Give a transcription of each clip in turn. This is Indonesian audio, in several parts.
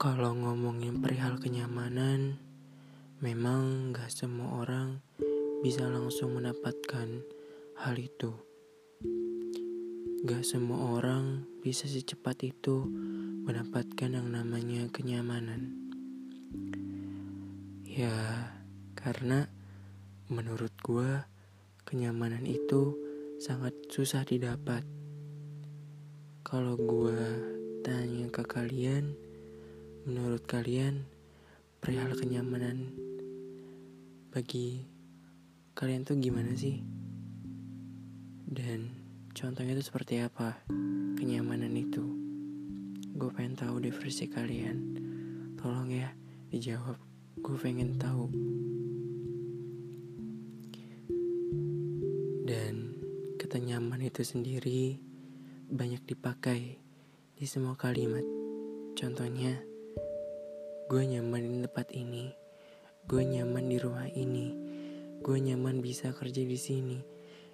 Kalau ngomongin perihal kenyamanan, memang gak semua orang bisa langsung mendapatkan hal itu. Gak semua orang bisa secepat itu mendapatkan yang namanya kenyamanan. Ya, karena menurut gue kenyamanan itu sangat susah didapat. Kalau gue tanya ke kalian, Menurut kalian, perihal kenyamanan bagi kalian tuh gimana sih? Dan contohnya itu seperti apa? Kenyamanan itu. Gue pengen tahu deh versi kalian. Tolong ya dijawab. Gue pengen tahu. Dan kata nyaman itu sendiri banyak dipakai di semua kalimat. Contohnya, Gue nyaman di tempat ini. Gue nyaman di rumah ini. Gue nyaman bisa kerja di sini.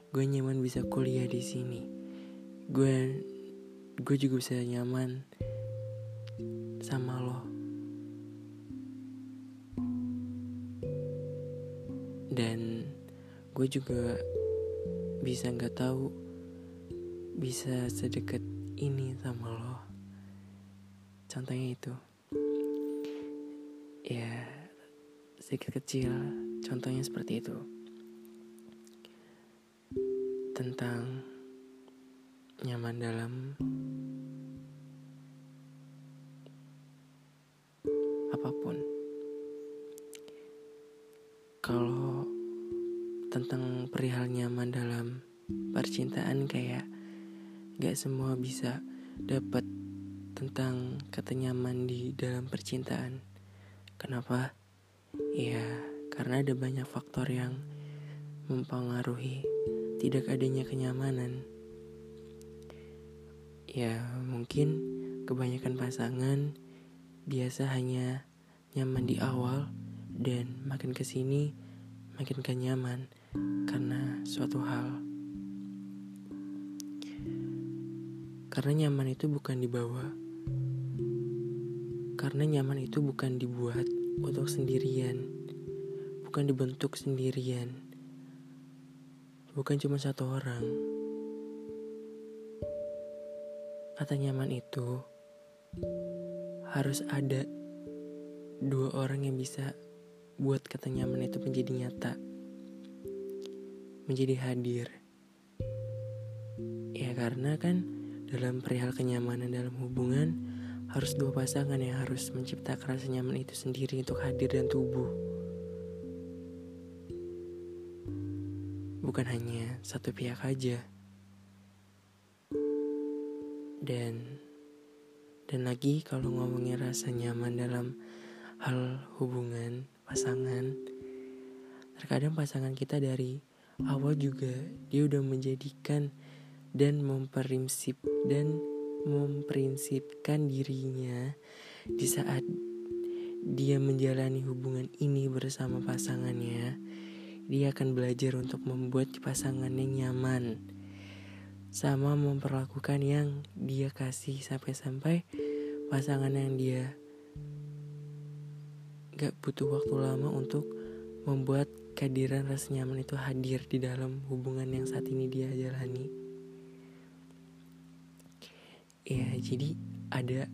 Gue nyaman bisa kuliah di sini. Gue gue juga bisa nyaman sama lo. Dan gue juga bisa nggak tahu bisa sedekat ini sama lo. Contohnya itu ya sedikit kecil contohnya seperti itu. Tentang nyaman dalam. Apa pun. Kalau tentang perihal nyaman dalam percintaan kayak gak semua bisa dapat tentang kata nyaman di dalam percintaan Kenapa? Ya, karena ada banyak faktor yang mempengaruhi tidak adanya kenyamanan. Ya, mungkin kebanyakan pasangan biasa hanya nyaman di awal dan makin ke sini makin gak nyaman karena suatu hal. Karena nyaman itu bukan dibawa karena nyaman itu bukan dibuat untuk sendirian, bukan dibentuk sendirian, bukan cuma satu orang. Kata nyaman itu harus ada dua orang yang bisa buat kata nyaman itu menjadi nyata, menjadi hadir. Ya karena kan dalam perihal kenyamanan dalam hubungan harus dua pasangan yang harus menciptakan rasa nyaman itu sendiri untuk hadir dan tubuh. Bukan hanya satu pihak aja. Dan dan lagi kalau ngomongin rasa nyaman dalam hal hubungan pasangan, terkadang pasangan kita dari awal juga dia udah menjadikan dan memperinsip dan memprinsipkan dirinya di saat dia menjalani hubungan ini bersama pasangannya, dia akan belajar untuk membuat pasangannya nyaman, sama memperlakukan yang dia kasih sampai-sampai pasangan yang dia gak butuh waktu lama untuk membuat kehadiran rasa nyaman itu hadir di dalam hubungan yang saat ini dia jalani. Ya jadi ada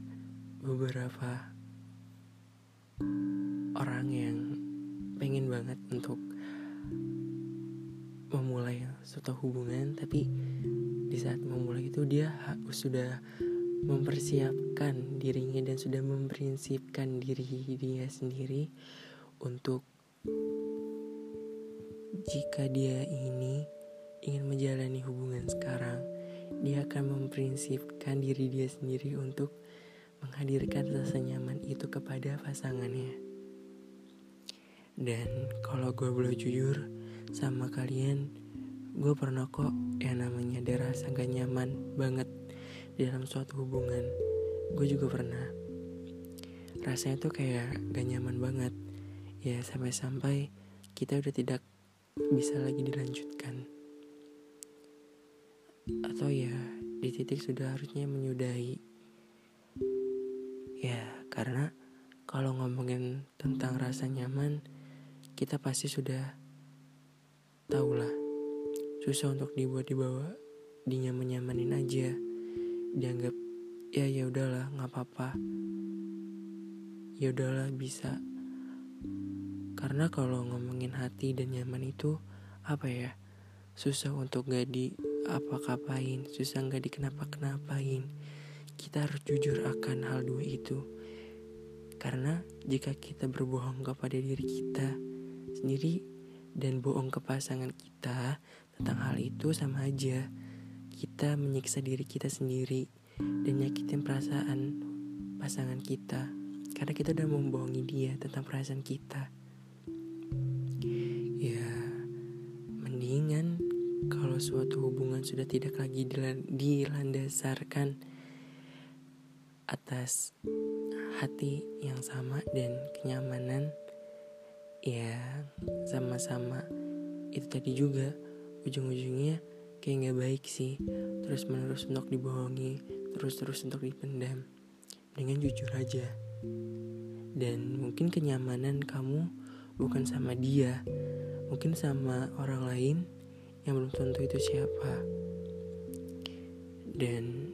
beberapa orang yang pengen banget untuk memulai suatu hubungan tapi di saat memulai itu dia sudah mempersiapkan dirinya dan sudah memprinsipkan diri dia sendiri untuk jika dia ini ingin menjalani hubungan sekarang dia akan memprinsipkan diri dia sendiri untuk menghadirkan rasa nyaman itu kepada pasangannya. Dan kalau gue boleh jujur sama kalian, gue pernah kok yang namanya ada rasa gak nyaman banget dalam suatu hubungan. Gue juga pernah. Rasanya tuh kayak gak nyaman banget. Ya sampai-sampai kita udah tidak bisa lagi dilanjutkan atau ya di titik sudah harusnya menyudahi ya karena kalau ngomongin tentang rasa nyaman, kita pasti sudah tahu lah. Susah untuk dibuat dibawa, dinyaman-nyamanin aja. Dianggap ya ya udahlah, nggak apa-apa. Ya udahlah bisa. Karena kalau ngomongin hati dan nyaman itu apa ya? Susah untuk gak di apa-kapain, susah gak dikenapa-kenapain. Kita harus jujur akan hal dua itu. Karena jika kita berbohong kepada diri kita sendiri dan bohong ke pasangan kita tentang hal itu sama aja. Kita menyiksa diri kita sendiri dan nyakitin perasaan pasangan kita. Karena kita udah membohongi dia tentang perasaan kita. Suatu hubungan sudah tidak lagi dilandasarkan atas hati yang sama dan kenyamanan ya sama-sama itu tadi juga. Ujung-ujungnya kayak nggak baik sih terus menerus untuk dibohongi terus terus untuk dipendam. Dengan jujur aja. Dan mungkin kenyamanan kamu bukan sama dia mungkin sama orang lain yang belum tentu itu siapa dan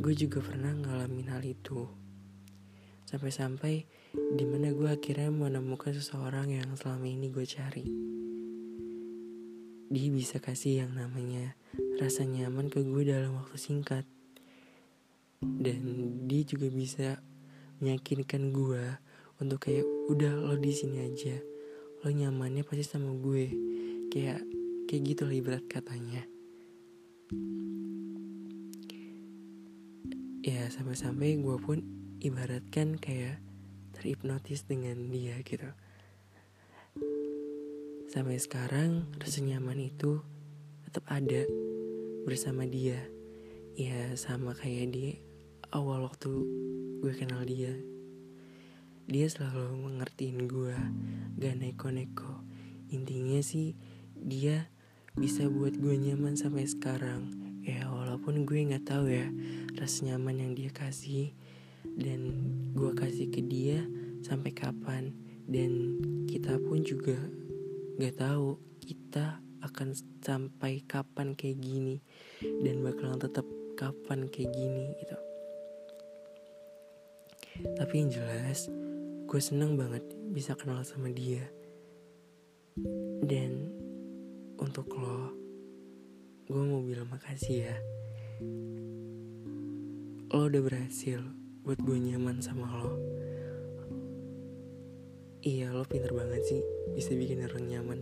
gue juga pernah ngalamin hal itu Sampai-sampai di mana gue akhirnya menemukan seseorang yang selama ini gue cari. Dia bisa kasih yang namanya rasa nyaman ke gue dalam waktu singkat. Dan dia juga bisa meyakinkan gue untuk kayak udah lo di sini aja. Lo nyamannya pasti sama gue. Kayak kayak gitu lah ibarat katanya. Ya sampai-sampai gue pun ibaratkan kayak terhipnotis dengan dia gitu. Sampai sekarang rasa nyaman itu tetap ada bersama dia. Ya sama kayak di awal waktu gue kenal dia. Dia selalu mengertiin gue, gak neko-neko. Intinya sih dia bisa buat gue nyaman sampai sekarang. Ya walaupun gue nggak tahu ya rasa nyaman yang dia kasih dan gue kasih ke dia sampai kapan. Dan kita pun juga gak tahu kita akan sampai kapan kayak gini dan bakalan tetap kapan kayak gini gitu. Tapi yang jelas gue seneng banget bisa kenal sama dia. Dan untuk lo. Gue mau bilang makasih ya. Lo udah berhasil buat gue nyaman sama lo. Iya lo pinter banget sih. Bisa bikin orang nyaman.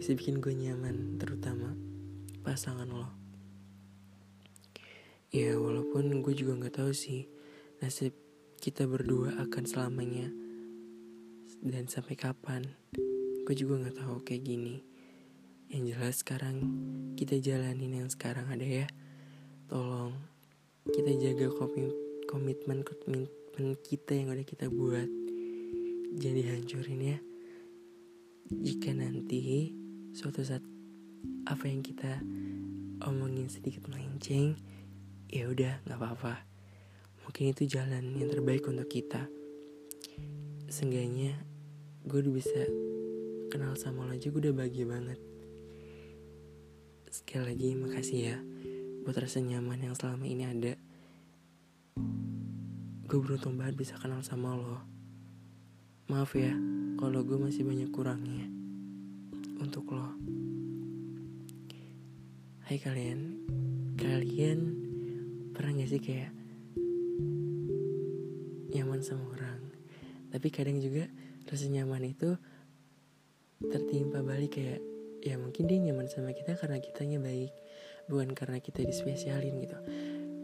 Bisa bikin gue nyaman Terutama pasangan lo. Ya walaupun gue juga gak tahu sih Nasib kita berdua akan selamanya Dan sampai kapan. Gue juga gak tahu kayak gini Yang jelas sekarang Kita jalanin yang sekarang ada ya. Tolong Kita jaga komitmen komitmen kita yang udah kita buat. Jadi hancurin ya. Jika nanti suatu saat apa yang kita omongin sedikit melenceng ya udah nggak apa-apa. Mungkin itu jalan yang terbaik untuk kita. Seenggaknya gue udah bisa kenal sama lo aja gue udah bahagia banget sekali lagi makasih ya buat rasa nyaman yang selama ini ada Gue beruntung banget bisa kenal sama lo. Maaf ya, kalau gue masih banyak kurangnya untuk lo. Hai kalian, kalian pernah gak sih kayak nyaman sama orang? Tapi kadang juga rasa nyaman itu tertimpa balik kayak ya mungkin dia nyaman sama kita karena kitanya baik bukan karena kita dispesialin gitu.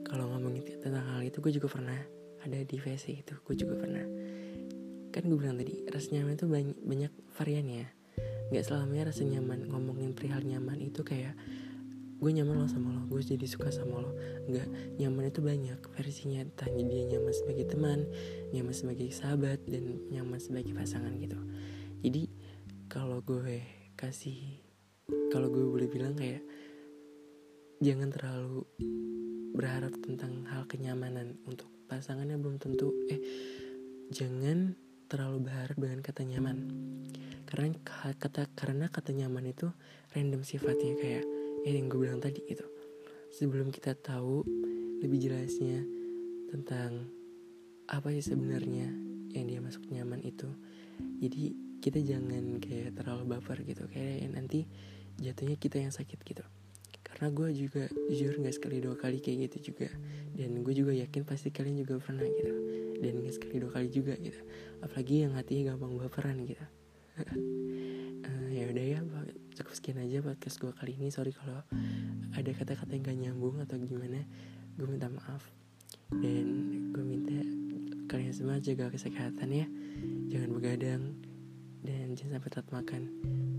Kalau ngomongin tentang hal itu gue juga pernah ada di VC itu gue juga pernah. Kan gue bilang tadi rasa nyaman itu banyak, banyak variannya nggak selamanya rasa nyaman ngomongin perihal nyaman itu kayak gue nyaman lo sama lo gue jadi suka sama lo. Nggak nyaman itu banyak versinya tanya dia nyaman sebagai teman nyaman sebagai sahabat dan nyaman sebagai pasangan gitu. Jadi kalau gue kasih kalau gue boleh bilang kayak jangan terlalu berharap tentang hal kenyamanan untuk pasangannya belum tentu. Eh jangan terlalu berharap dengan kata nyaman. Karena kata karena kata nyaman itu random sifatnya kayak ya yang gue bilang tadi gitu. Sebelum kita tahu lebih jelasnya tentang apa sih sebenarnya yang dia masuk nyaman itu jadi kita jangan kayak terlalu baper gitu. Kayak nanti jatuhnya kita yang sakit gitu. Karena gue juga jujur nggak sekali dua kali kayak gitu juga. Dan gue juga yakin pasti kalian juga pernah gitu. Dan nggak sekali dua kali juga gitu. Apalagi yang hatinya gampang baperan gitu. Uh, ya udah ya cukup sekian aja podcast gue kali ini. Sorry kalau ada kata-kata yang gak nyambung atau gimana. Gue minta maaf. Dan gue minta kalian semua jaga kesehatan ya. Jangan begadang. Dan jangan sampai telat makan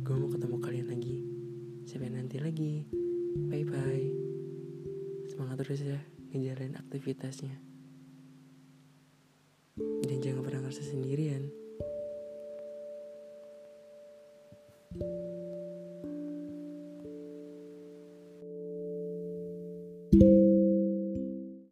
gue mau ketemu kalian lagi lagi Bye bye. Semangat terus ya ngejalanin aktivitasnya. Dan jangan pernah ngerasa sendirian.